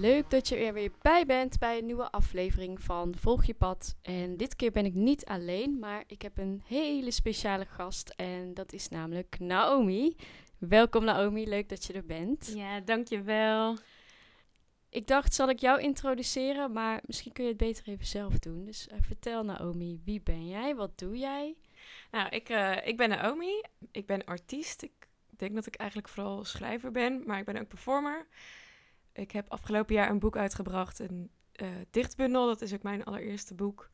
Leuk dat je er weer bij bent bij een nieuwe aflevering van Volg je pad. En dit keer ben ik niet alleen, maar ik heb een hele speciale gast en dat is namelijk Naomi. Welkom Naomi, leuk dat je er bent. Ja, dankjewel. Ik dacht, zal ik jou introduceren, maar misschien kun je het beter even zelf doen. Dus uh, vertel Naomi, wie ben jij? Wat doe jij? Nou, ik, uh, ik ben Naomi. Ik ben artiest. Ik denk dat ik eigenlijk vooral schrijver ben, maar ik ben ook performer. Ik heb afgelopen jaar een boek uitgebracht, een uh, dichtbundel. Dat is ook mijn allereerste boek.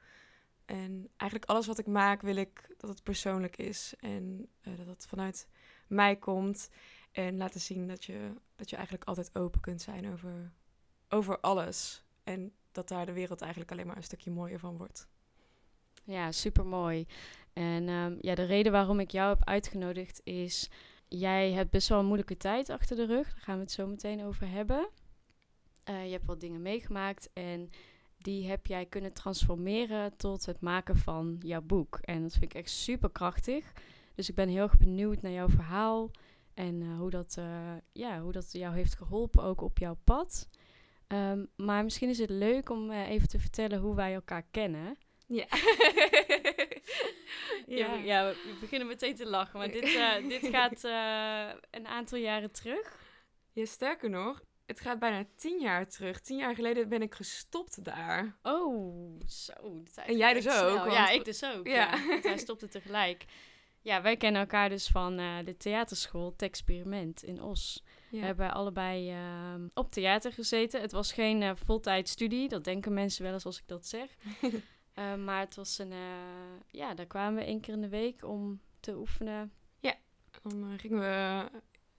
En eigenlijk alles wat ik maak wil ik dat het persoonlijk is en uh, dat het vanuit mij komt. En laten zien dat je, dat je eigenlijk altijd open kunt zijn over, over alles. En dat daar de wereld eigenlijk alleen maar een stukje mooier van wordt. Ja, super mooi. En um, ja, de reden waarom ik jou heb uitgenodigd is. Jij hebt best wel een moeilijke tijd achter de rug. Daar gaan we het zo meteen over hebben. Uh, je hebt wat dingen meegemaakt en die heb jij kunnen transformeren tot het maken van jouw boek. En dat vind ik echt super krachtig. Dus ik ben heel erg benieuwd naar jouw verhaal en uh, hoe, dat, uh, ja, hoe dat jou heeft geholpen ook op jouw pad. Um, maar misschien is het leuk om even te vertellen hoe wij elkaar kennen. Ja. ja. ja, we beginnen meteen te lachen, maar dit, dit gaat een aantal jaren terug. Ja, sterker nog, het gaat bijna tien jaar terug. Tien jaar geleden ben ik gestopt daar. Oh, zo. En jij dus ook? Want... Ja, ik dus ook. Ja. ja wij stopten tegelijk. Ja, wij kennen elkaar dus van uh, de theaterschool Het Experiment in Os. Ja. We hebben allebei uh, op theater gezeten. Het was geen uh, voltijd studie. Dat denken mensen wel eens als ik dat zeg. uh, maar het was een... ja, daar kwamen we één keer in de week om te oefenen. Ja, dan gingen we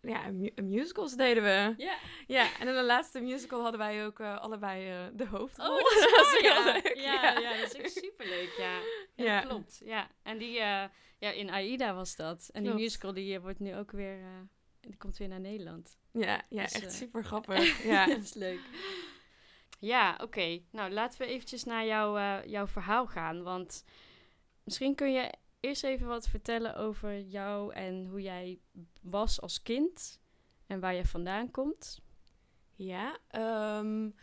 ja, mu musicals deden we. Ja. Ja, en in de laatste musical hadden wij ook uh, allebei uh, de hoofdrol. Oh, dat, dat is heel leuk. Ja, ja, ja, dat is echt superleuk, ja. Ja, ja. klopt. Ja, en die, uh, ja, in AIDA was dat. En klopt. die musical die wordt nu ook weer, die komt weer naar Nederland. Ja, ja dus, echt super grappig. ja, dat is leuk. Ja, oké. Okay. Nou, laten we eventjes naar jou, jouw verhaal gaan. Want misschien kun je eerst even wat vertellen over jou en hoe jij was als kind en waar je vandaan komt? Ja, um,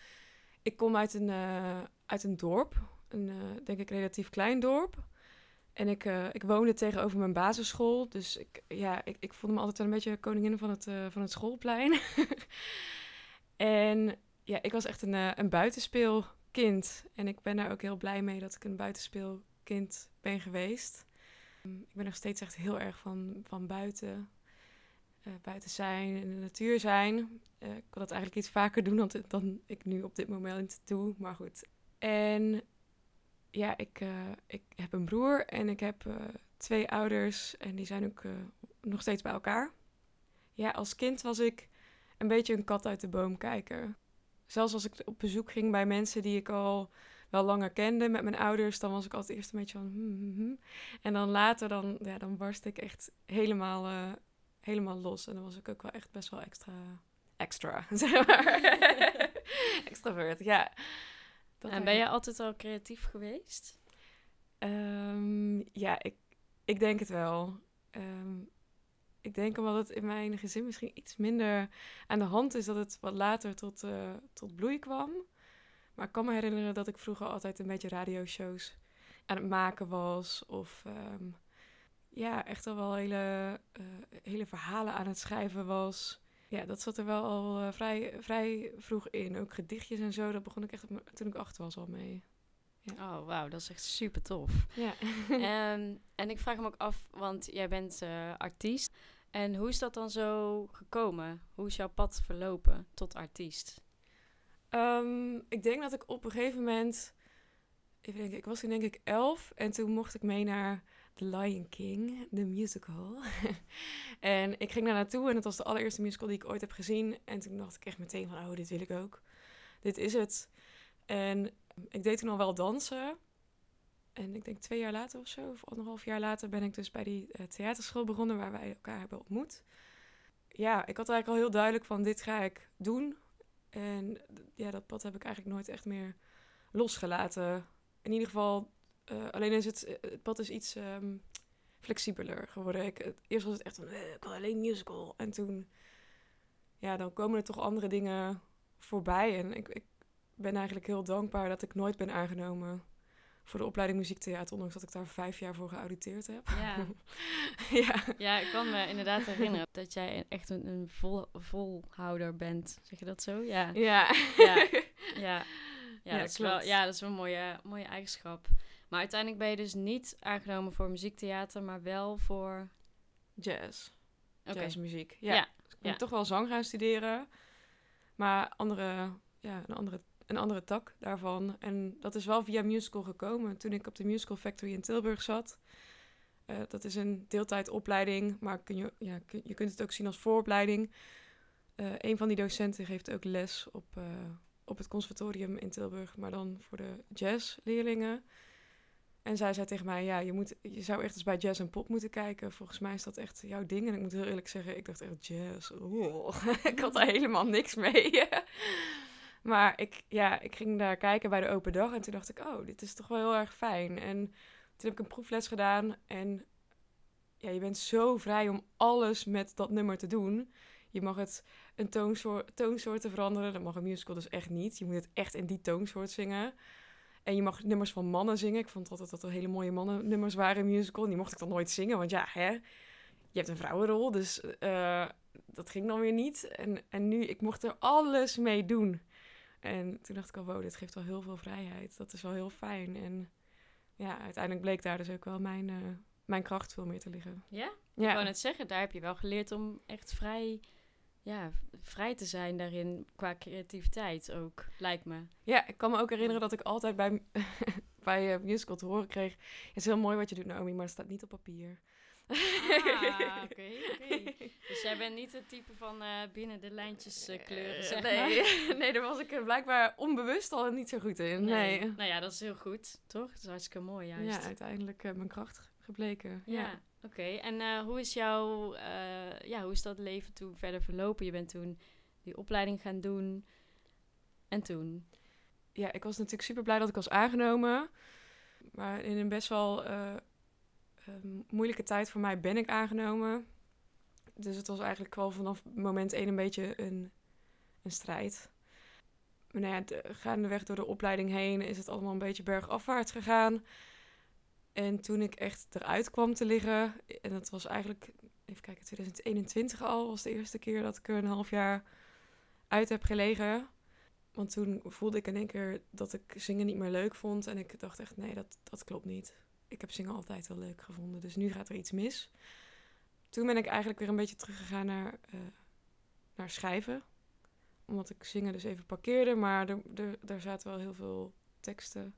ik kom uit een, uh, uit een dorp, een uh, denk ik relatief klein dorp. En ik, uh, ik woonde tegenover mijn basisschool, dus ik, ja, ik, ik voelde me altijd wel een beetje koningin van het, van het schoolplein. en ja, ik was echt een, een buitenspeelkind. En ik ben daar ook heel blij mee dat ik een buitenspeelkind ben geweest. Ik ben nog steeds echt heel erg van, van buiten. Uh, buiten zijn, in de natuur zijn. Uh, ik wil dat eigenlijk iets vaker doen dan, dan ik nu op dit moment doe. Maar goed. En ja, ik, uh, ik heb een broer en ik heb twee ouders. En die zijn ook nog steeds bij elkaar. Ja, als kind was ik een beetje een kat uit de boom kijken. Zelfs als ik op bezoek ging bij mensen die ik al wel langer kende met mijn ouders, dan was ik altijd eerst een beetje van. Hmm, hmm, hmm. En dan later, dan, ja, dan barst ik echt helemaal, uh, helemaal los. En dan was ik ook wel echt best wel extra. Extra, zeg maar. Extravert, ja. Dat en ben je altijd al creatief geweest? Um, ja, ik, ik denk het wel. Um, ik denk omdat het in mijn gezin misschien iets minder aan de hand is dat het wat later tot, uh, tot bloei kwam. Maar ik kan me herinneren dat ik vroeger altijd een beetje radioshows aan het maken was. Of um, ja, echt al wel hele, uh, hele verhalen aan het schrijven was. Ja, dat zat er wel al uh, vrij, vrij vroeg in. Ook gedichtjes en zo, dat begon ik echt toen ik acht was al mee. Ja. Oh, wauw, dat is echt super tof. Ja. um, en ik vraag me ook af, want jij bent uh, artiest. En hoe is dat dan zo gekomen? Hoe is jouw pad verlopen tot artiest? Um, ik denk dat ik op een gegeven moment. Denken, ik was toen denk ik elf. En toen mocht ik mee naar The Lion King, de musical. en ik ging daar naartoe en het was de allereerste musical die ik ooit heb gezien. En toen dacht ik echt meteen van, oh, dit wil ik ook. Dit is het. En ik deed toen al wel dansen. en ik denk twee jaar later of zo, of anderhalf jaar later, ben ik dus bij die uh, theaterschool begonnen waar wij elkaar hebben ontmoet. Ja, ik had eigenlijk al heel duidelijk van dit ga ik doen. En ja, dat pad heb ik eigenlijk nooit echt meer losgelaten. In ieder geval, uh, alleen is het, het pad is iets um, flexibeler geworden. Ik, eerst was het echt van, ik wil alleen musical. En toen, ja, dan komen er toch andere dingen voorbij. En ik, ik ben eigenlijk heel dankbaar dat ik nooit ben aangenomen voor de opleiding muziektheater, ondanks dat ik daar vijf jaar voor geauditeerd heb. Ja, ja. ja ik kan me inderdaad herinneren dat jij echt een, een vol, volhouder bent. Zeg je dat zo? Ja. Ja. Ja, ja. ja, dat, is wel, ja dat is wel een mooie, mooie eigenschap. Maar uiteindelijk ben je dus niet aangenomen voor muziektheater, maar wel voor... Jazz. Oké. Jazzmuziek. Ja. Ja. Dus ik ben Ja. toch wel zang gaan studeren. Maar andere, ja, een, andere, een andere tak daarvan. En dat is wel via musical gekomen. Toen ik op de Musical Factory in Tilburg zat. Eh, dat is een deeltijdopleiding, maar kun je, ja, je kunt het ook zien als vooropleiding. Eh een van die docenten geeft ook les op, eh, op het conservatorium in Tilburg, maar dan voor de jazzleerlingen. En zij zei tegen mij, ja, je, moet, je zou echt eens bij jazz en pop moeten kijken. Volgens mij is dat echt jouw ding. En ik moet heel eerlijk zeggen, ik dacht echt jazz. ik had daar helemaal niks mee. maar ik, ja, ik ging daar kijken bij de open dag. En toen dacht ik, oh, dit is toch wel heel erg fijn. En toen heb ik een proefles gedaan. En ja, je bent zo vrij om alles met dat nummer te doen. Je mag het een toonsoort, toonsoorten veranderen. Dat mag een musical dus echt niet. Je moet het echt in die toonsoort zingen. En je mag nummers van mannen zingen. Ik vond altijd dat er hele mooie mannennummers waren in musical. En die mocht ik dan nooit zingen, want ja, hè, je hebt een vrouwenrol, dus eh, dat ging dan weer niet. En, en nu, ik mocht er alles mee doen. En toen dacht ik al, wow, dit geeft wel heel veel vrijheid. Dat is wel heel fijn. En ja, uiteindelijk bleek daar dus ook wel mijn, eh, mijn kracht veel meer te liggen. Ja? Ik wou net zeggen, daar heb je wel geleerd om echt vrij, ja, vrij te zijn daarin qua creativiteit ook, lijkt me. ja ik kan me ook herinneren dat ik altijd bij, bij eh, musical te horen kreeg... Het is heel mooi wat je doet, Naomi, maar het staat niet op papier. Ah, oké. Dus jij bent niet het type van eh, binnen de lijntjes eh, kleuren, Eh, zeg nee. maar. nee, daar was ik blijkbaar onbewust al niet zo goed in. Nee. Nou ja, dat is heel goed, toch? Dat is hartstikke mooi juist. Ja, uiteindelijk mijn kracht gebleken. Ja, Ja. oké. En hoe is jouw, ja, hoe is dat leven toen verder verlopen? Je bent toen die opleiding gaan doen. En toen? ja, ik was natuurlijk super blij dat ik was aangenomen. Maar in een best wel eh, ehm, moeilijke tijd voor mij ben ik aangenomen. Dus het was eigenlijk wel vanaf moment één een beetje een, een strijd. Maar nou ja, de- gaandeweg door de opleiding heen is het allemaal een beetje bergafwaarts gegaan. En toen ik echt eruit kwam te liggen, en dat was eigenlijk, even kijken, 2021 al, was de eerste keer dat ik er een half jaar uit heb gelegen. Want toen voelde ik in één keer dat ik zingen niet meer leuk vond. En ik dacht echt, nee, dat, dat klopt niet. Ik heb zingen altijd wel leuk gevonden, dus nu gaat er iets mis. Toen ben ik eigenlijk weer een beetje teruggegaan naar, eh, naar schrijven. Omdat ik zingen dus even parkeerde, maar er, er, daar zaten wel heel veel teksten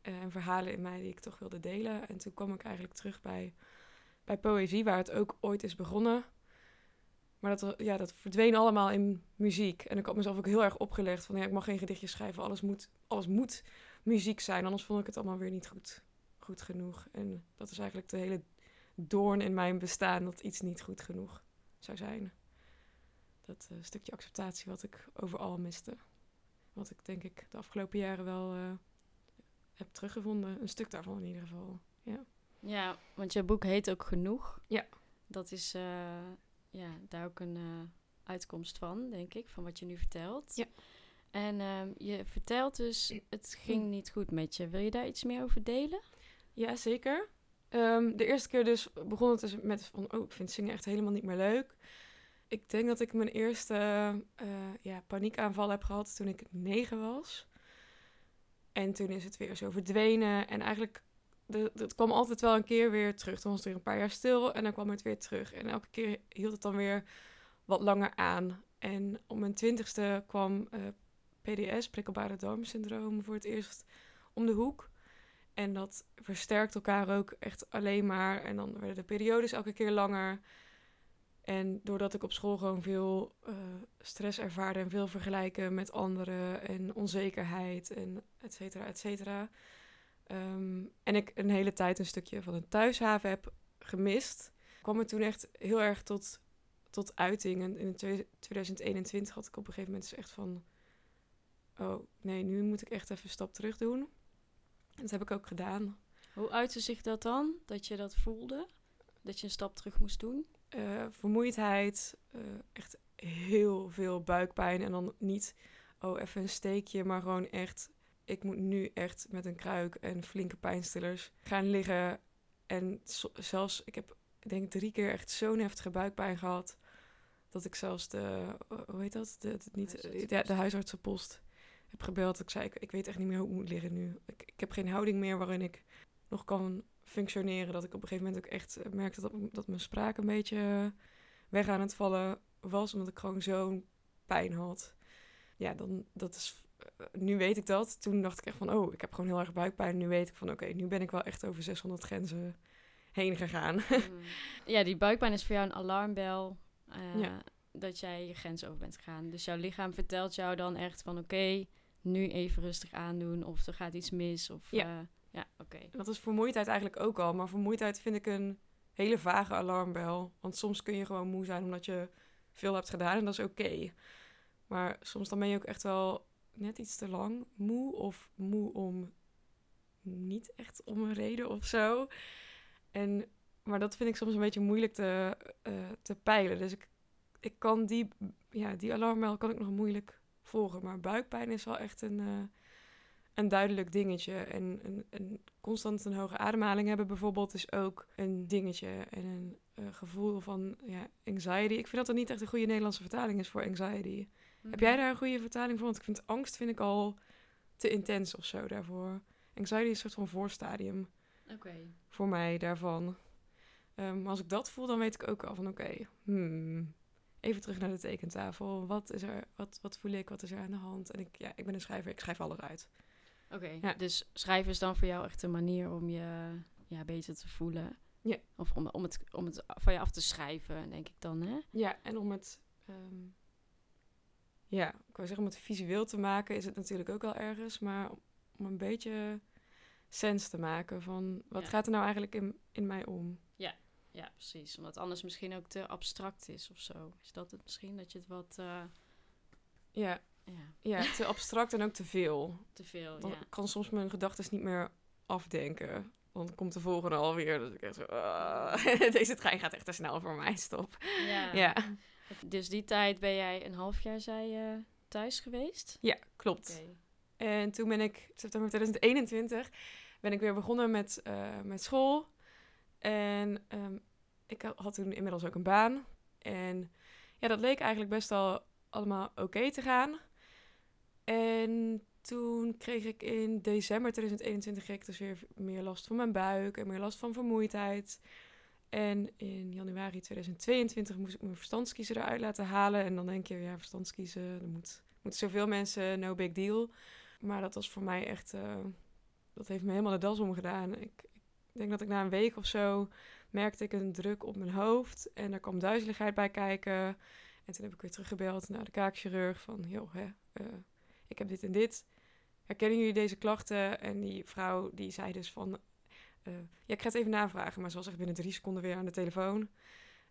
eh, en verhalen in mij die ik toch wilde delen. En toen kwam ik eigenlijk terug bij, bij poëzie, waar het ook ooit is begonnen. Maar dat, ja, dat verdween allemaal in muziek. En ik had mezelf ook heel erg opgelegd van... Ja, ik mag geen gedichtjes schrijven, alles moet, alles moet muziek zijn. Anders vond ik het allemaal weer niet goed, goed genoeg. En dat is eigenlijk de hele doorn in mijn bestaan... dat iets niet goed genoeg zou zijn. Dat eh, stukje acceptatie wat ik overal miste. Wat ik denk ik de afgelopen jaren wel eh, heb teruggevonden. Een stuk daarvan in ieder geval. Ja. Ja, want je boek heet ook Genoeg. Ja. Dat is eh, ja, daar ook een uitkomst van, denk ik, van wat je nu vertelt. Ja. En ehm, je vertelt dus, het ging niet goed met je. Wil je daar iets meer over delen? Ja, zeker. Ehm, de eerste keer dus begon het dus met van, oh, ik vind zingen echt helemaal niet meer leuk. Ik denk dat ik mijn eerste eh, ja, paniekaanval heb gehad toen ik negen was. En toen is het weer zo verdwenen. En eigenlijk, het kwam altijd wel een keer weer terug. Dan was het weer een paar jaar stil en dan kwam het weer terug. En elke keer hield het dan weer wat langer aan. En op mijn twintigste kwam eh, PDS, prikkelbare darmsyndroom, voor het eerst om de hoek. En dat versterkt elkaar ook echt alleen maar. En dan werden de periodes elke keer langer. En doordat ik op school gewoon veel eh, stress ervaarde en veel vergelijken met anderen en onzekerheid en et cetera, et cetera, Ehm, en ik een hele tijd een stukje van een thuishaven heb gemist. kwam het toen echt heel erg tot, tot uiting. En in 2021 had ik op een gegeven moment dus echt van... Oh, nee, nu moet ik echt even een stap terug doen. Dat heb ik ook gedaan. Hoe uitte zich dat dan, dat je dat voelde? Dat je een stap terug moest doen? Uh, vermoeidheid, uh, echt heel veel buikpijn. En dan niet, oh, even een steekje, maar gewoon echt... Ik moet nu echt met een kruik en flinke pijnstillers gaan liggen. En zelfs, ik heb denk ik drie keer echt zo'n heftige buikpijn gehad... dat ik zelfs de, hoe heet dat? De, de niet, de, de huisartsenpost heb gebeld. Ik zei, ik, ik, weet echt niet meer hoe ik moet liggen nu. Ik, ik heb geen houding meer waarin ik nog kan functioneren. Dat ik op een gegeven moment ook echt eh, merkte dat, dat mijn spraak een beetje eh, weg aan het vallen was. Omdat ik gewoon zo'n pijn had. Ja, dan dat is. Eh, nu weet ik dat. Toen dacht ik echt van, oh, ik heb gewoon heel erg buikpijn. Nu weet ik van, oké, nu ben ik wel echt over 600 grenzen heen gegaan. Mm. Ja, die buikpijn is voor jou een alarmbel. ja. Dat jij je grens over bent gegaan. Dus jouw lichaam vertelt jou dan echt van, oké, nu even rustig aandoen. Of er gaat iets mis. Of, ja. Ja, oké. Dat is vermoeidheid eigenlijk ook al. Maar vermoeidheid vind ik een hele vage alarmbel. Want soms kun je gewoon moe zijn omdat je veel hebt gedaan en dat is oké. Maar soms dan ben je ook echt wel net iets te lang moe of moe om niet echt om een reden of zo. En, maar dat vind ik soms een beetje moeilijk te, uh, te peilen. Dus ik, ik kan die, ja, die alarmbel kan ik nog moeilijk volgen. Maar buikpijn is wel echt een, uh, een duidelijk dingetje. En een, een, constant een hoge ademhaling hebben bijvoorbeeld is ook een dingetje. En een uh, gevoel van ja, anxiety. Ik vind dat er niet echt een goede Nederlandse vertaling is voor anxiety. Heb jij mhm. daar een goede vertaling voor? Want ik vind angst vind ik al te intens of zo daarvoor. Anxiety is een soort van voorstadium. Okay. Voor mij daarvan. Um, maar als ik dat voel, dan weet ik ook al van oké, hmm, even terug naar de tekentafel. Wat is er, wat, wat voel ik, wat is er aan de hand? En ik, ja, ik ben een schrijver, ik schrijf alles uit. Oké, ja. dus schrijven is dan voor jou echt een manier om je ja, beter te voelen. Ja. Of om, om, het, om het van je af te schrijven, denk ik dan, hè? Ja, en om het... Um, ja, ik wou zeggen, om het visueel te maken is het natuurlijk ook wel ergens. Maar om een beetje sens te maken van... Wat gaat er nou eigenlijk in, in mij om? Ja, ja, precies. Omdat anders misschien ook te abstract is of zo. Is dat het misschien? Dat je het wat... Uh... Ja, ja. ja, te abstract en ook te veel. Te veel, Dan kan soms mijn gedachten niet meer afdenken. Dan komt de volgende alweer. Dus ik echt zo, uh, deze trein gaat echt te snel voor mij, stop. Ja. ja. Dus die tijd ben jij een half jaar, zei je, thuis geweest? Ja, klopt. En toen ben ik, september 2021, ben ik weer begonnen met, uh, met school. En um, ik had toen inmiddels ook een baan. En ja, dat leek eigenlijk best wel allemaal oké te gaan. En toen kreeg ik in december 2021 kreeg ik dus weer meer last van mijn buik en meer last van vermoeidheid. En in januari 2022 moest ik mijn verstandskiezer eruit laten halen. En dan denk je, ja, verstandskiezen, er moet, moeten zoveel mensen, no big deal. Maar dat was voor mij echt, uh, dat heeft me helemaal de das omgedaan. Ik denk dat ik na een week of zo merkte ik een druk op mijn hoofd. En er kwam duizeligheid bij kijken. En toen heb ik weer teruggebeld naar de kaakchirurg van, joh, hè, uh, ik heb dit en dit. Herkennen jullie deze klachten? En die vrouw die zei dus van, uh, ja, ik ga het even navragen, maar ze was echt binnen drie seconden weer aan de telefoon.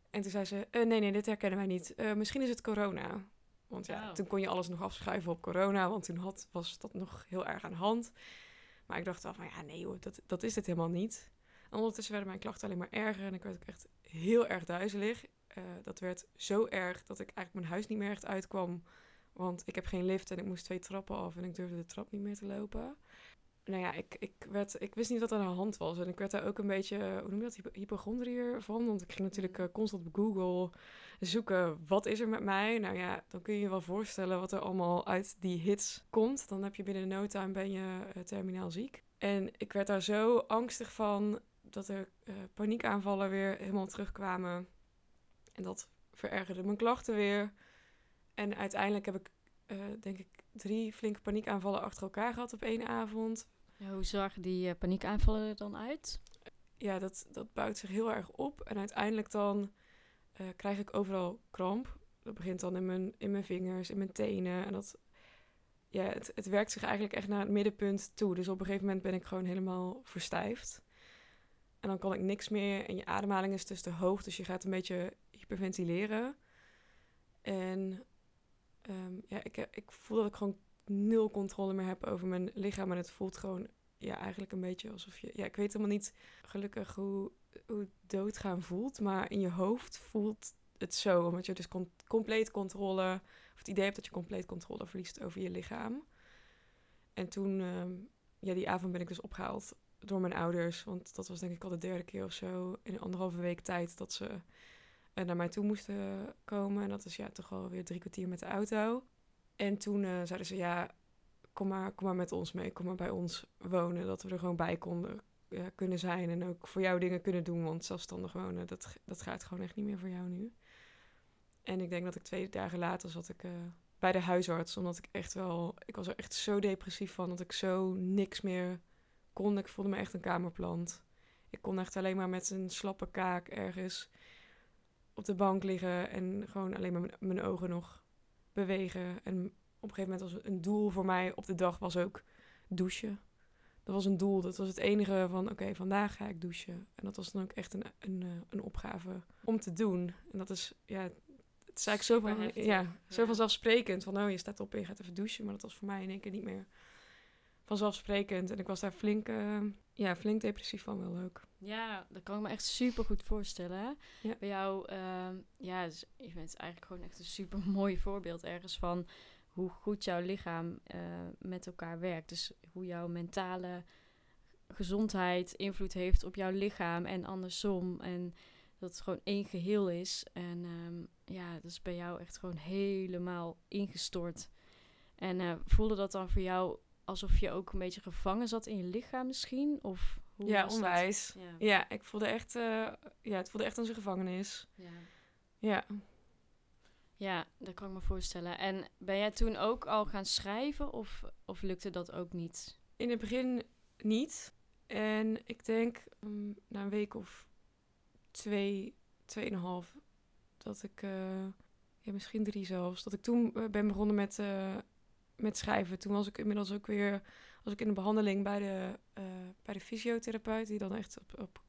En toen zei ze, uh, nee, nee, dit herkennen wij niet. Misschien is het corona. Want ja, toen kon je alles nog afschuiven op corona, want toen had, was dat nog heel erg aan de hand. Maar ik dacht wel van, ja, nee hoor, dat, dat is het helemaal niet. En ondertussen werden mijn klachten alleen maar erger en ik werd ook echt heel erg duizelig. dat werd zo erg dat ik eigenlijk mijn huis niet meer echt uitkwam. Want ik heb geen lift en ik moest twee trappen af en ik durfde de trap niet meer te lopen. Nou ja, ik, ik, werd, ik wist niet wat aan de hand was. En ik werd daar ook een beetje, hoe noem je dat, hypochondriër van. Want ik ging natuurlijk uh, constant op Google zoeken, wat is er met mij? Nou ja, dan kun je je wel voorstellen wat er allemaal uit die hits komt. Dan heb je binnen no time ben je uh, terminaal ziek. En ik werd daar zo angstig van dat er uh, paniekaanvallen weer helemaal terugkwamen. En dat verergerde mijn klachten weer. En uiteindelijk heb ik, uh, denk ik, drie flinke paniekaanvallen achter elkaar gehad op één avond. Ja, hoe zagen die uh, paniekaanvallen er dan uit? Ja, dat, dat bouwt zich heel erg op. En uiteindelijk dan krijg ik overal kramp. Dat begint dan in mijn, in mijn vingers, in mijn tenen. En dat, ja, het, het werkt zich eigenlijk echt naar het middenpunt toe. Dus op een gegeven moment ben ik gewoon helemaal verstijfd. En dan kan ik niks meer. En je ademhaling is dus te hoog. Dus je gaat een beetje hyperventileren. En ehm, ja, ik, ik voel dat ik gewoon nul controle meer heb over mijn lichaam. En het voelt gewoon ja, eigenlijk een beetje alsof je... Ja, ik weet helemaal niet gelukkig hoe, hoe doodgaan voelt. Maar in je hoofd voelt het zo. Omdat je dus compleet controle... Of het idee hebt dat je compleet controle verliest over je lichaam. En toen... Ehm, ja, die avond ben ik dus opgehaald door mijn ouders. Want dat was denk ik al de derde keer of zo in anderhalve week tijd dat ze uh, naar mij toe moesten komen. En dat is ja toch wel weer drie kwartier met de auto. En toen uh, zeiden ze ja, kom maar, kom maar met ons mee, kom maar bij ons wonen. Dat we er gewoon bij konden ja, kunnen zijn en ook voor jou dingen kunnen doen. Want zelfstandig wonen, dat, dat gaat gewoon echt niet meer voor jou nu. En ik denk dat ik twee dagen later zat ik uh, bij de huisarts. Omdat ik echt wel, ik was er echt zo depressief van dat ik zo niks meer kon. Ik voelde me echt een kamerplant. Ik kon echt alleen maar met een slappe kaak ergens op de bank liggen en gewoon alleen maar mijn ogen nog bewegen. En op een gegeven moment was een doel voor mij op de dag was ook douchen. Dat was een doel. Dat was het enige van oké, vandaag ga ik douchen. En dat was dan ook echt een, een, eh, een opgave om te doen. En dat is ja, het is eigenlijk zo, van, ja, zo vanzelfsprekend. Van oh, je staat op en je gaat even douchen. Maar dat was voor mij in één keer niet meer vanzelfsprekend. En ik was daar flink, uh, ja, flink depressief van, wel leuk. Ja, dat kan ik me echt super goed voorstellen. Ja. Bij jou, uh, ja, dus, je bent eigenlijk gewoon echt een super mooi voorbeeld ergens van hoe goed jouw lichaam uh, met elkaar werkt. Dus hoe jouw mentale gezondheid invloed heeft op jouw lichaam en andersom. En dat het gewoon één geheel is. En um, ja, dat is bij jou echt gewoon helemaal ingestort. En uh, voelde dat dan voor jou alsof je ook een beetje gevangen zat in je lichaam misschien? Of hoe ja, onwijs. Ja. ja. ik voelde echt, uh, ja, het voelde echt als een gevangenis. Ja. Ja. Ja, dat kan ik me voorstellen. En ben jij toen ook al gaan schrijven of, of lukte dat ook niet? In het begin niet. En ik denk um, na een week of twee, tweeënhalf, dat ik, uh, ja, misschien drie zelfs, dat ik toen uh, ben begonnen met uh, met schrijven. Toen was ik inmiddels ook weer was ik in de behandeling bij de, uh, bij de fysiotherapeut, die dan echt op, op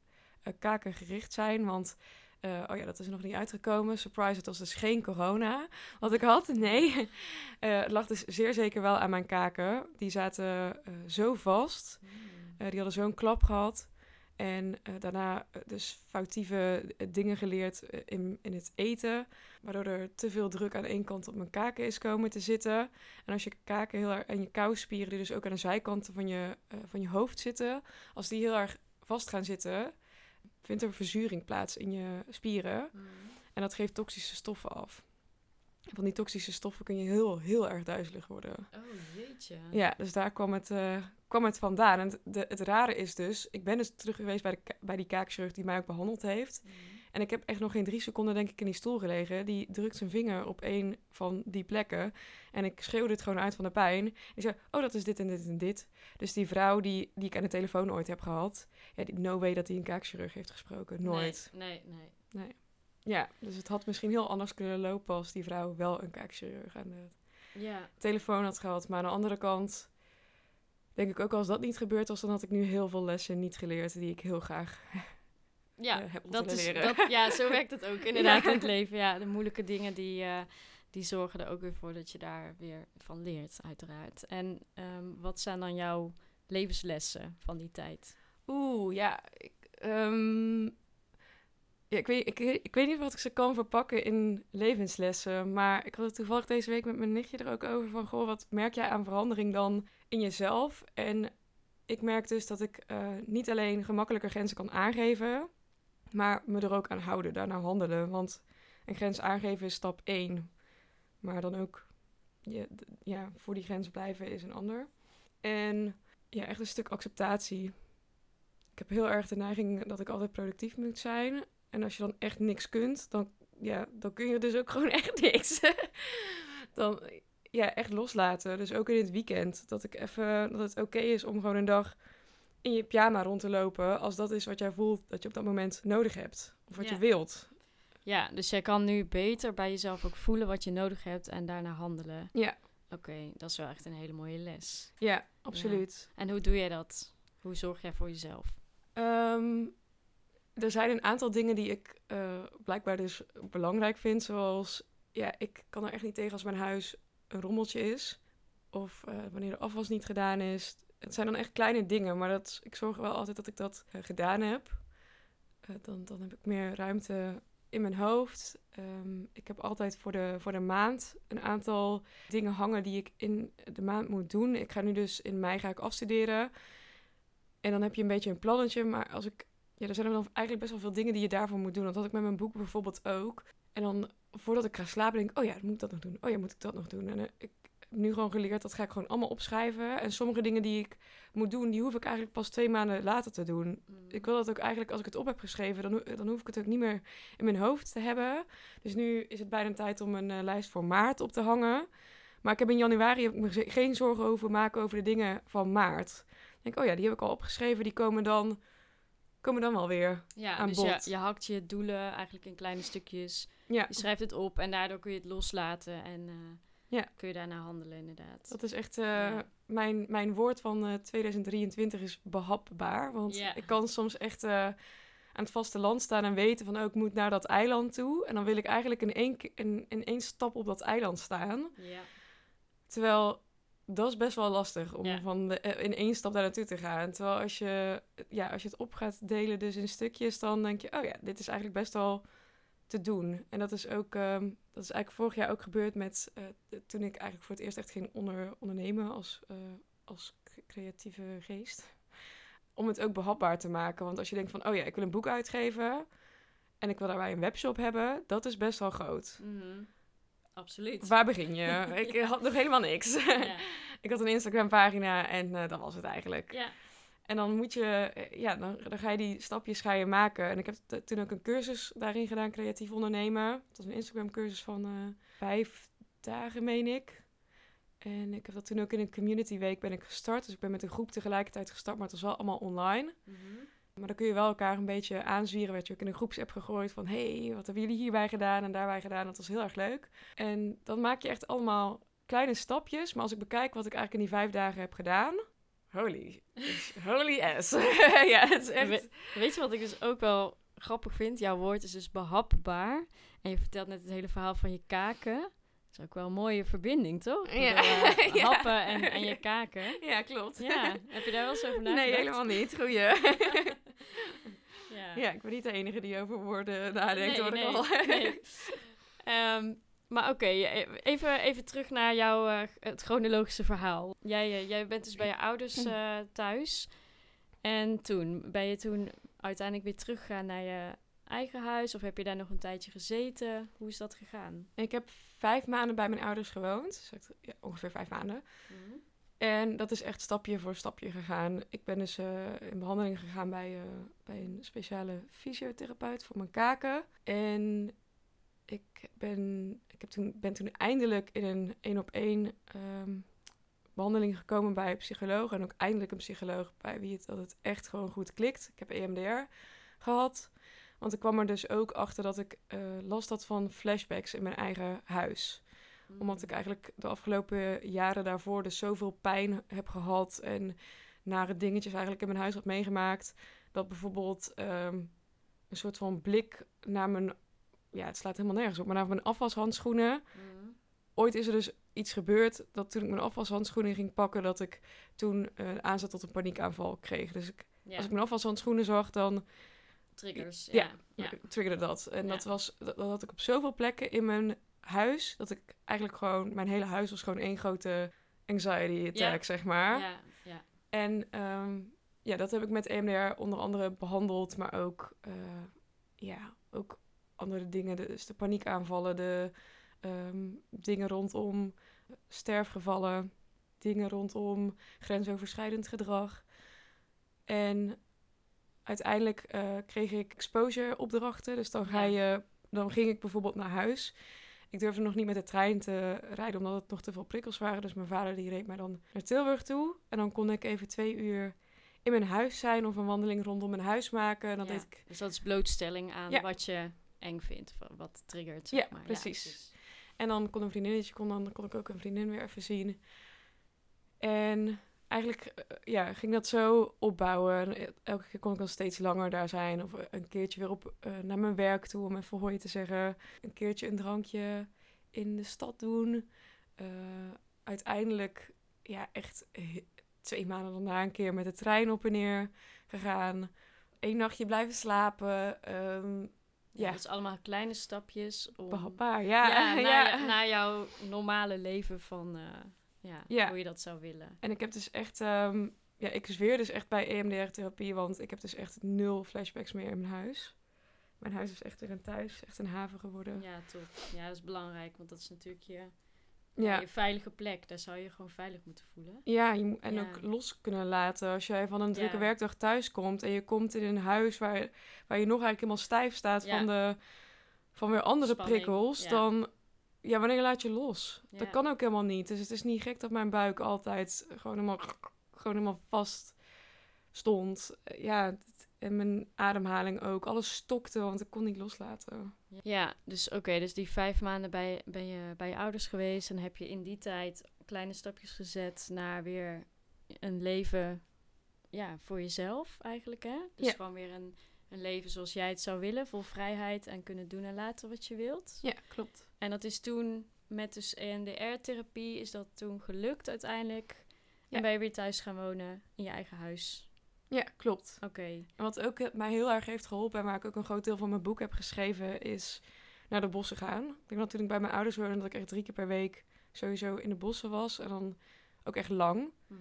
uh, kaken gericht zijn. Want uh, oh ja, dat is nog niet uitgekomen. Surprise, het was dus geen corona wat ik had. Nee, het lag dus zeer zeker wel aan mijn kaken. Die zaten zo vast. Mm. die hadden zo'n klap gehad. En uh, daarna uh, dus foutieve uh, dingen geleerd in, in het eten. Waardoor er te veel druk aan één kant op mijn kaken is komen te zitten. En als je kaken heel erg en je kouspieren, die dus ook aan de zijkanten van je, van je hoofd zitten. Als die heel erg vast gaan zitten, vindt er verzuring plaats in je spieren. Mm. En dat geeft toxische stoffen af. Van die toxische stoffen kun je heel, heel erg duizelig worden. Oh, jeetje. Ja, dus daar kwam het, uh, kwam het vandaan. En het, de, het rare is dus, ik ben dus terug geweest bij, de, bij die kaakchirurg die mij ook behandeld heeft. Mm. En ik heb echt nog geen drie seconden, denk ik, in die stoel gelegen. Die drukt zijn vinger op een van die plekken. En ik schreeuwde het gewoon uit van de pijn. Ik zei, oh, dat is dit en dit en dit. Dus die vrouw die, die ik aan de telefoon ooit heb gehad... Ja, die, no way dat hij een kaakchirurg heeft gesproken. Nooit. Nee, nee, nee. Nee. Ja, dus het had misschien heel anders kunnen lopen als die vrouw wel een kaakchirurg aan de ja. telefoon had gehad. Maar aan de andere kant denk ik ook als dat niet gebeurd was, dan had ik nu heel veel lessen niet geleerd die ik heel graag ja, uh, heb dat is, leren. Dat, ja, zo werkt het ook inderdaad in het leven. Ja, de moeilijke dingen die, uh, die zorgen er ook weer voor dat je daar weer van leert, uiteraard. En um, wat zijn dan jouw levenslessen van die tijd? Oeh, ja, ik, um, ik, weet, ik, ik weet niet wat ik ze kan verpakken in levenslessen. Maar ik had het toevallig deze week met mijn nichtje er ook over van... Goh, wat merk jij aan verandering dan in jezelf? En ik merk dus dat ik uh, niet alleen gemakkelijker grenzen kan aangeven... maar me er ook aan houden, daarna handelen. Want een grens aangeven is stap één. Maar dan ook ja, voor die grens blijven is een ander. En ja, echt een stuk acceptatie. Ik heb heel erg de neiging dat ik altijd productief moet zijn. En als je dan echt niks kunt, dan, ja, dan kun je dus ook gewoon echt niks. dan ja, echt loslaten. Dus ook in het weekend. Dat, ik even, dat het oké is om gewoon een dag in je pyjama rond te lopen. Als dat is wat jij voelt dat je op dat moment nodig hebt. Of wat je wilt. Ja, dus jij kan nu beter bij jezelf ook voelen wat je nodig hebt en daarna handelen. Ja. Oké, dat is wel echt een hele mooie les. Ja, absoluut. En hoe doe jij dat? Hoe zorg jij voor jezelf? Ehm, er zijn een aantal dingen die ik eh, blijkbaar dus belangrijk vind. Zoals, ja, ik kan er echt niet tegen als mijn huis een rommeltje is. Of eh, wanneer de afwas niet gedaan is. Het zijn dan echt kleine dingen, maar dat, ik zorg wel altijd dat ik dat eh, gedaan heb. dan, dan heb ik meer ruimte in mijn hoofd. Ehm, ik heb altijd voor de, voor de maand een aantal dingen hangen die ik in de maand moet doen. Ik ga nu dus in mei ga ik afstuderen. En dan heb je een beetje een plannetje. Maar als ik. Ja, er zijn dan eigenlijk best wel veel dingen die je daarvoor moet doen. Dat had ik met mijn boek bijvoorbeeld ook. En dan voordat ik ga slapen, denk ik: oh ja, moet ik dat nog doen. Oh ja, moet ik dat nog doen. En uh, ik heb nu gewoon geleerd dat ga ik gewoon allemaal opschrijven. En sommige dingen die ik moet doen, die hoef ik eigenlijk pas twee maanden later te doen. Mm. Ik wil dat ook eigenlijk, als ik het op heb geschreven, dan, dan hoef ik het ook niet meer in mijn hoofd te hebben. Dus nu is het bijna tijd om een uh, lijst voor maart op te hangen. Maar ik heb in januari heb ik me geen zorgen over maken over de dingen van maart. Ik denk, oh ja, die heb ik al opgeschreven, die komen dan, komen dan wel weer ja, aan dus bod. Je, je hakt je doelen eigenlijk in kleine stukjes. Ja. Je schrijft het op en daardoor kun je het loslaten en... Uh, ja. Kun je daarna handelen, inderdaad. Dat is echt uh, mijn, mijn woord van uh, eh, 2023 is behapbaar. Want ik kan soms echt aan het vasteland staan en weten van... oh, ik moet naar dat eiland toe. En dan wil ik eigenlijk in één, in, in één stap op dat eiland staan. Ja. Terwijl dat is best wel lastig om van de, in één stap daar naartoe te gaan. Terwijl als je, ja, als je het op gaat delen dus in stukjes... dan denk je, oh ja, dit is eigenlijk best wel te doen. En dat is ook, um, dat is eigenlijk vorig jaar ook gebeurd met uh, toen ik eigenlijk voor het eerst echt ging onder, ondernemen als, uh, als creatieve geest. Om het ook behapbaar te maken. Want als je denkt van, oh ja, ik wil een boek uitgeven en ik wil daarbij een webshop hebben, dat is best wel groot. Mm -hmm. Absoluut. Waar begin je? ik had nog helemaal niks. Ja. ik had een Instagram pagina en uh, dat was het eigenlijk. Ja. En dan moet je, eh, ja, dan, dan ga je die stapjes ga je maken. En ik heb toen ook een cursus daarin gedaan, creatief ondernemen. Dat was een Instagram cursus van uh, vijf dagen, meen ik. En ik heb dat toen ook in een community week ben ik gestart. Dus ik ben met een groep tegelijkertijd gestart, maar het was wel allemaal online. Mm -hmm. Maar dan kun je wel elkaar een beetje aanzwieren. Werd je ook in een groepsapp gegooid van... hey, wat hebben jullie hierbij gedaan en daarbij gedaan? Dat was heel erg leuk. En dan maak je echt allemaal kleine stapjes. Maar als ik bekijk wat ik eigenlijk in die vijf dagen heb gedaan holy, holy ass. ja, het is echt... weet je wat ik dus ook wel grappig vind? Jouw woord is dus behapbaar. En je vertelt net het hele verhaal van je kaken. Dat is ook wel een mooie verbinding, toch? Ja. uh, happen en, en je kaken. Ja, klopt. Ja, heb je daar wel eens over nagedacht? Nee, helemaal niet. Goeie. ja. ik ben niet de enige die over woorden nadenkt, hoor nee, ik al. nee. Um, maar oké, e, even, even terug naar jouw uh, het chronologische verhaal. Jij, uh, jij bent dus bij je ouders uh, thuis. En toen, ben je toen uiteindelijk weer teruggegaan naar je eigen huis? Of heb je daar nog een tijdje gezeten? Hoe is dat gegaan? Ik heb vijf maanden bij mijn ouders gewoond. Dus ongeveer vijf maanden. Mm. En dat is echt stapje voor stapje gegaan. Ik ben dus in behandeling gegaan bij, bij een speciale fysiotherapeut voor mijn kaken. En ik ben, ik heb toen, ben toen eindelijk in een één op één um, behandeling gekomen bij een psycholoog. En ook eindelijk een psycholoog bij wie het, dat het echt gewoon goed klikt. Ik heb EMDR gehad. Want ik kwam er dus ook achter dat ik uh, last had van flashbacks in mijn eigen huis. Mm. Omdat ik eigenlijk de afgelopen jaren daarvoor dus zoveel pijn heb gehad. En nare dingetjes eigenlijk in mijn huis had meegemaakt. Dat bijvoorbeeld um, een soort van blik naar mijn ja, het slaat helemaal nergens op. Maar naar mijn afwashandschoenen. Mm. Ooit is er dus iets gebeurd dat toen ik mijn afwashandschoenen ging pakken, dat ik toen uh, aanzet tot een paniekaanval kreeg. Dus ik, als ik mijn afwashandschoenen zag, dan. Triggers. Ja, ja, triggerde dat. En dat was dat, had ik op zoveel plekken in mijn huis dat ik eigenlijk gewoon mijn hele huis was gewoon één grote anxiety attack, zeg maar. Ja, ja. En um, ja, dat heb ik met EMDR onder andere behandeld, maar ook uh, ja, ook andere dingen, dus de paniekaanvallen, de um, dingen rondom sterfgevallen, dingen rondom grensoverschrijdend gedrag. En uiteindelijk uh, kreeg ik exposure opdrachten. Dus dan, ga je, dan ging ik bijvoorbeeld naar huis. Ik durfde nog niet met de trein te rijden, omdat het nog te veel prikkels waren. Dus mijn vader die reed mij dan naar Tilburg toe. En dan kon ik even twee uur in mijn huis zijn of een wandeling rondom mijn huis maken. En dan deed ik... Dus dat is blootstelling aan wat je eng vindt, wat triggert. Zeg ja, precies. En dan kon een vriendinnetje, kon, dan kon ik ook een vriendin weer even zien. En eigenlijk eh, ja, ging dat zo opbouwen. En Elke keer kon ik dan steeds langer daar zijn. Of een keertje weer op, eh, naar mijn werk toe om even hoi te zeggen. Een keertje een drankje in de stad doen. Eh, uiteindelijk ja, echt twee maanden daarna een keer met de trein op en neer gegaan. Eén nachtje blijven slapen. ehm, Ja, dat is allemaal kleine stapjes om... behapbaar. Ja, ja, ja, naar, naar jouw normale leven van... eh, ja, Ja. hoe je dat zou willen. En ik heb dus echt, ehm, ja, ik zweer dus echt bij EMDR-therapie, want ik heb dus echt nul flashbacks meer in mijn huis. Mijn huis is echt weer een thuis, echt een haven geworden. Ja, top. Ja, dat is belangrijk, want dat is natuurlijk je, Ja, je veilige plek. Daar zou je gewoon veilig moeten voelen. ja je moet, en Ja. ook los kunnen laten. Als jij van een drukke werkdag thuis komt en je komt in een huis waar, waar je nog eigenlijk helemaal stijf staat van, de, van weer andere Spanning, prikkels, ja. dan, ja, wanneer laat je los? Ja. Dat kan ook helemaal niet. Dus het is niet gek dat mijn buik altijd gewoon helemaal, gewoon helemaal vast stond. Ja, en mijn ademhaling ook. Alles stokte, want ik kon niet loslaten. Ja, dus oké, dus die vijf maanden bij, ben je bij je ouders geweest en heb je in die tijd kleine stapjes gezet naar weer een leven ja, voor jezelf eigenlijk, hè? Dus Ja. gewoon weer een, een leven zoals jij het zou willen, vol vrijheid en kunnen doen en laten wat je wilt. Ja, klopt. En dat is toen met dus EMDR-therapie, is dat toen gelukt uiteindelijk. Ja. En ben je weer thuis gaan wonen in je eigen huis. Ja, klopt. Oké, En wat ook he- mij heel erg heeft geholpen en waar ik ook een groot deel van mijn boek heb geschreven, is naar de bossen gaan. Ik denk dat toen ik bij mijn ouders woonde, dat ik echt drie keer per week sowieso in de bossen was. En dan ook echt lang. Mhm.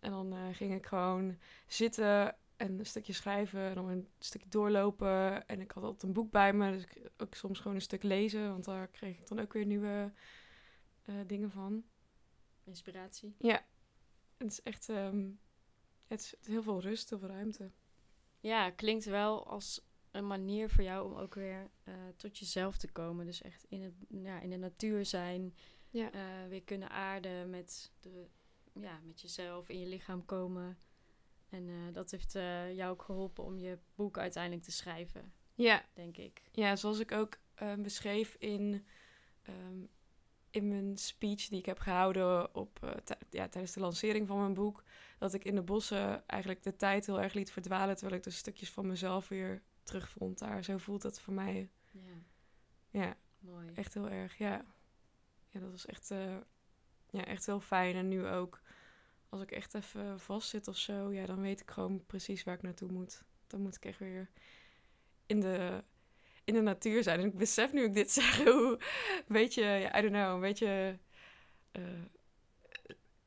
En dan eh, ging ik gewoon zitten en een stukje schrijven en dan een stukje doorlopen. En ik had altijd een boek bij me, dus ik ook soms gewoon een stuk lezen, want daar kreeg ik dan ook weer nieuwe eh, dingen van. inspiratie. Ja, het is echt ehm, het is heel veel rust, heel veel ruimte. Ja, klinkt wel als een manier voor jou om ook weer eh, tot jezelf te komen. Dus echt in, het, ja, in de natuur zijn, Ja. eh, weer kunnen aarden met, de, ja, met jezelf, in je lichaam komen. En eh, dat heeft eh, jou ook geholpen om je boek uiteindelijk te schrijven, Ja, denk ik. Ja, zoals ik ook eh, beschreef in, ehm, in mijn speech die ik heb gehouden op, eh, ja, tijdens de lancering van mijn boek. Dat ik in de bossen eigenlijk de tijd heel erg liet verdwalen. Terwijl ik dus stukjes van mezelf weer terugvond daar. Zo voelt dat voor mij. Ja, Ja, mooi. echt heel erg. Ja, ja dat was echt, ja, echt heel fijn. En nu ook, als ik echt even vastzit of zo, ja, dan weet ik gewoon precies waar ik naartoe moet. Dan moet ik echt weer in de, in de natuur zijn. En ik besef nu ik dit zeg, hoe een beetje, ja, I don't know, een beetje, eh,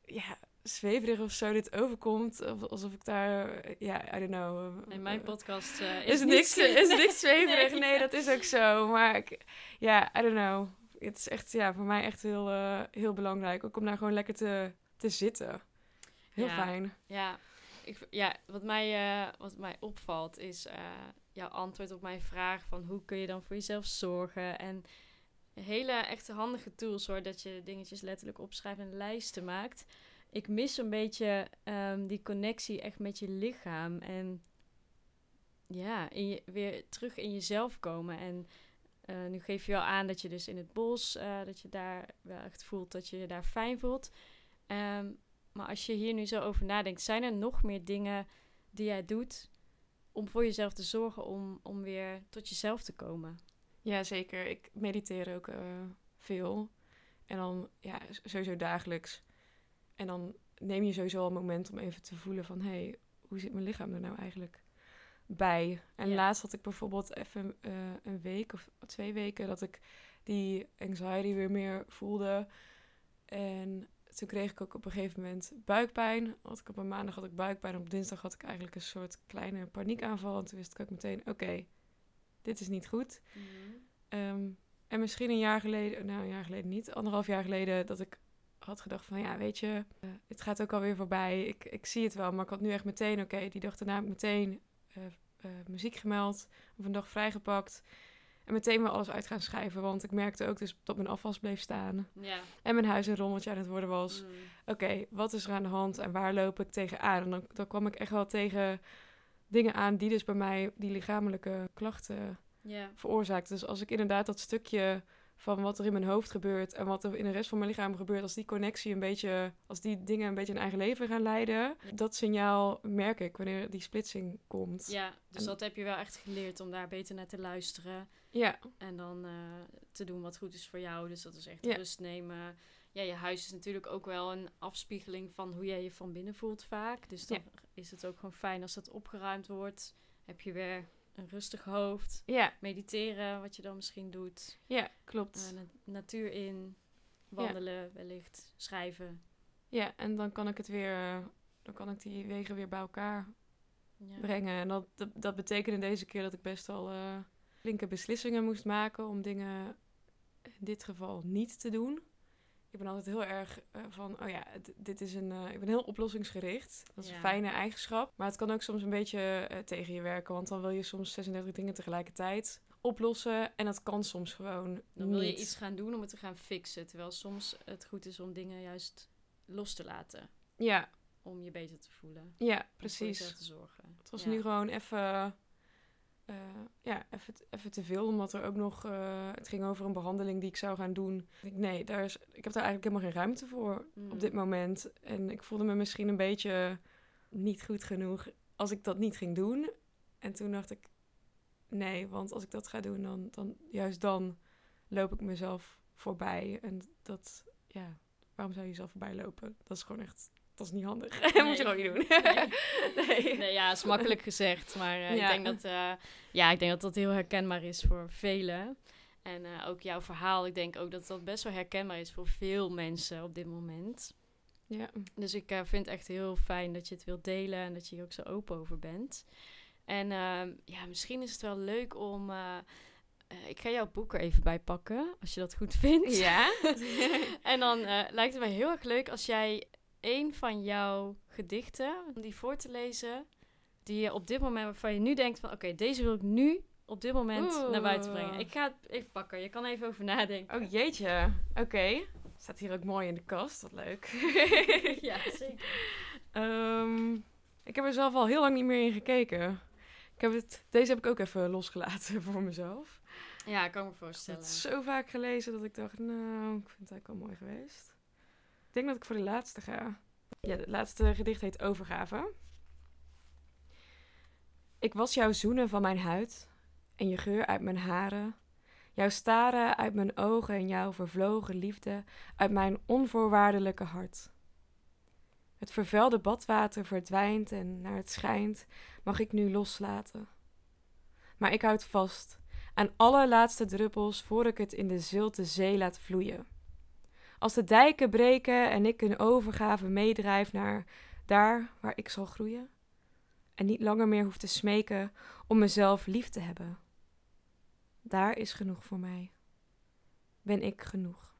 ja, zweverig of zo dit overkomt. Of, alsof ik daar, ja, I don't know. eh, In mijn podcast eh, is, is, het niet niks, zwe- is het niks zweverig? Nee. Nee, dat is ook zo. Maar ik, ja, I don't know. Het is echt, ja, voor mij echt heel, heel belangrijk. Ook om daar gewoon lekker te, te zitten. Heel Ja. fijn. Ja, ik, ja wat, mij, eh, wat mij opvalt is eh, jouw antwoord op mijn vraag van hoe kun je dan voor jezelf zorgen. En hele echte handige tools hoor, dat je dingetjes letterlijk opschrijft en lijsten maakt. Ik mis een beetje ehm, die connectie echt met je lichaam en ja, in je, weer terug in jezelf komen. En eh, nu geef je wel aan dat je dus in het bos, dat je daar wel echt voelt dat je je daar fijn voelt. Ehm, maar als je hier nu zo over nadenkt, zijn er nog meer dingen die jij doet om voor jezelf te zorgen om, om weer tot jezelf te komen? Ja, zeker. Ik mediteer ook eh, veel. En dan, ja, sowieso dagelijks. En dan neem je sowieso al een moment om even te voelen van... hé, hey, hoe zit mijn lichaam er nou eigenlijk bij? En laatst had ik bijvoorbeeld even eh, een week of twee weken... dat ik die anxiety weer meer voelde. En toen kreeg ik ook op een gegeven moment buikpijn. Had ik op een maandag had ik buikpijn. Op dinsdag had ik eigenlijk een soort kleine paniekaanval. En toen wist ik ook meteen, oké, dit is niet goed. Ehm, en misschien een jaar geleden, nou een jaar geleden niet, anderhalf jaar geleden, dat ik had gedacht van ja, weet je, eh, het gaat ook alweer voorbij. Ik, ik zie het wel, maar ik had nu echt meteen, oké, die dag daarna heb ik meteen eh, eh, muziek gemeld, of een dag vrijgepakt. En meteen weer alles uit gaan schrijven, want ik merkte ook dus dat mijn afwas bleef staan. Ja. En mijn huis een rommeltje aan het worden was. Mm. Oké, wat is er aan de hand en waar loop ik tegenaan? En dan, dan kwam ik echt wel tegen dingen aan die dus bij mij die lichamelijke klachten veroorzaakt. Dus als ik inderdaad dat stukje van wat er in mijn hoofd gebeurt en wat er in de rest van mijn lichaam gebeurt, als die connectie een beetje, als die dingen een beetje een eigen leven gaan leiden, dat signaal merk ik wanneer die splitsing komt. Ja, dus En- dat heb je wel echt geleerd om daar beter naar te luisteren. Ja, En dan eh, te doen wat goed is voor jou. Dus dat is echt Ja. rust nemen. Ja, je huis is natuurlijk ook wel een afspiegeling van hoe jij je van binnen voelt vaak. Dus dan is het ook gewoon fijn als dat opgeruimd wordt. Heb je weer een rustig hoofd. ja, Mediteren, wat je dan misschien doet. ja, klopt. Eh, na- natuur in. Wandelen wellicht. Schrijven. Ja, en dan kan ik het weer, eh, dan kan ik die wegen weer bij elkaar brengen. En dat, dat, dat betekende deze keer dat ik best wel flinke beslissingen moest maken om dingen in dit geval niet te doen. Ik ben altijd heel erg eh, van, oh ja, dit is een, eh, ik ben heel oplossingsgericht. Dat is Ja. een fijne eigenschap. Maar het kan ook soms een beetje eh, tegen je werken, want dan wil je soms 36 dingen tegelijkertijd oplossen. En dat kan soms gewoon Dan wil je niet. iets gaan doen om het te gaan fixen. Terwijl soms het goed is om dingen juist los te laten. Ja, Om je beter te voelen. ja, Om voor precies. te zorgen. Het was Ja. nu gewoon even, eh, ja, even, even te veel, omdat er ook nog, eh, het ging over een behandeling die ik zou gaan doen. Nee, daar is, ik heb daar eigenlijk helemaal geen ruimte voor Mm. op dit moment. En ik voelde me misschien een beetje niet goed genoeg als ik dat niet ging doen. En toen dacht ik, nee, want als ik dat ga doen, dan, dan juist dan loop ik mezelf voorbij. En dat, ja, waarom zou je jezelf voorbij lopen? Dat is gewoon echt, dat is niet handig. dat moet je gewoon niet doen. Nee. nee. Nee, ja, is makkelijk gezegd. Maar eh, Ja. ik, denk dat, eh, ja, ik denk dat dat heel herkenbaar is voor velen. En eh, ook jouw verhaal, ik denk ook dat dat best wel herkenbaar is voor veel mensen op dit moment. Ja. Dus ik eh, vind het echt heel fijn dat je het wilt delen en dat je hier ook zo open over bent. En ehm, ja, misschien is het wel leuk om. eh, eh, ik ga jouw boek er even bij pakken, als je dat goed vindt. Ja? En dan eh, lijkt het mij heel erg leuk als jij een van jouw gedichten, om die voor te lezen, die je op dit moment, waarvan je nu denkt van, oké, deze wil ik nu op dit moment naar buiten brengen. Ik ga het even pakken, je kan even over nadenken. Oh jeetje. Oké. Staat hier ook mooi in de kast. Wat leuk. ja, zeker. Ehm, ik heb er zelf al heel lang niet meer in gekeken. Ik heb het, deze heb ik ook even losgelaten voor mezelf. Ja, kan ik me Ik heb voorstellen. het zo vaak gelezen dat ik dacht, nou, ik vind het eigenlijk wel mooi geweest. Ik denk dat ik voor de laatste ga. Ja, het laatste gedicht heet Overgave. Ik was jouw zoenen van mijn huid en je geur uit mijn haren. Jouw staren uit mijn ogen en jouw vervlogen liefde uit mijn onvoorwaardelijke hart. Het vervuilde badwater verdwijnt en naar het schijnt mag ik nu loslaten. Maar ik houd vast aan alle laatste druppels voor ik het in de zilte zee laat vloeien. Als de dijken breken en ik een overgave meedrijf naar daar waar ik zal groeien en niet langer meer hoef te smeken om mezelf lief te hebben. Daar is genoeg voor mij. Ben ik genoeg.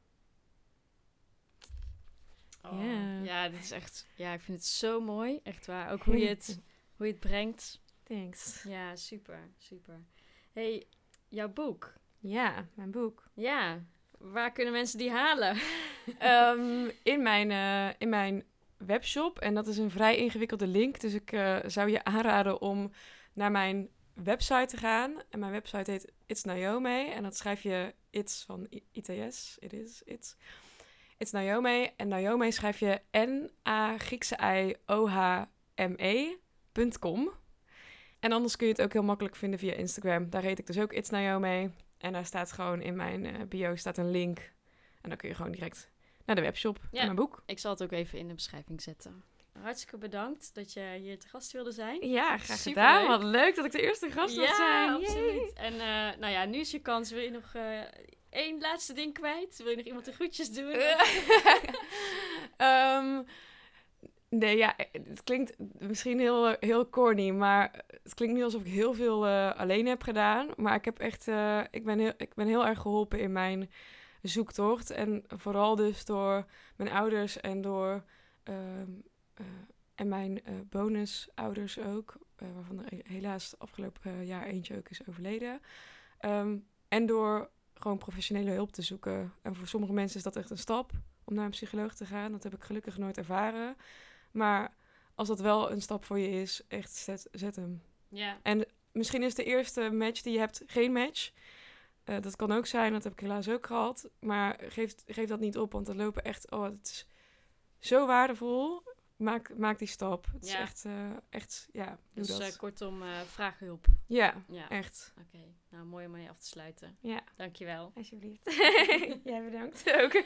Oh, Ja. Ja, dit is echt, ja, ik vind het zo mooi. Echt waar. Ook hoe je het, hoe je het brengt. Thanks. Ja, super, super. hey, jouw boek. Ja, mijn boek. Ja, waar kunnen mensen die halen? Ehm, in, mijn, eh, in mijn webshop. En dat is een vrij ingewikkelde link. Dus ik eh, zou je aanraden om naar mijn website te gaan. En mijn website heet It's Naomi. En dat schrijf je It's van ITS. It is, It's. It's Naomi. En Naomi schrijf je N-A Griekse I O-H-M-E.com. En anders kun je het ook heel makkelijk vinden via Instagram. Daar heet ik dus ook It's Naomi. En daar staat gewoon in mijn eh, bio staat een link. En dan kun je gewoon direct naar de webshop Ja. en mijn boek. Ik zal het ook even in de beschrijving zetten. Hartstikke bedankt dat je hier te gast wilde zijn. Ja, graag Superleuk. gedaan. Wat leuk dat ik de eerste gast mag zijn. Yay. absoluut. En eh, nou ja, nu is je kans. Wil je nog eh, één laatste ding kwijt? Wil je nog iemand de groetjes doen? Ehm, nee, ja, het klinkt misschien heel, heel corny, maar het klinkt niet alsof ik heel veel eh, alleen heb gedaan. Maar ik heb echt, eh, ik, ben heel, ik ben heel erg geholpen in mijn zoektocht. En vooral dus door mijn ouders en door ehm, eh, en mijn eh, bonusouders ook, eh, waarvan er helaas afgelopen eh, jaar eentje ook is overleden. Ehm, en door gewoon professionele hulp te zoeken. En voor sommige mensen is dat echt een stap om naar een psycholoog te gaan. Dat heb ik gelukkig nooit ervaren. Maar als dat wel een stap voor je is, echt zet, zet hem. ja. En misschien is de eerste match die je hebt geen match. Eh, dat kan ook zijn, dat heb ik helaas ook gehad. Maar geef, geef dat niet op, want er lopen echt... Oh, het is zo waardevol. Maak, maak die stap. Het is Ja. echt, eh, echt, ja, doe Dus dat. eh, kortom, eh vraag hulp. ja, Ja, echt. oké. Nou, mooi om mee af te sluiten. Ja, Dankjewel. alsjeblieft. Jij bedankt ook.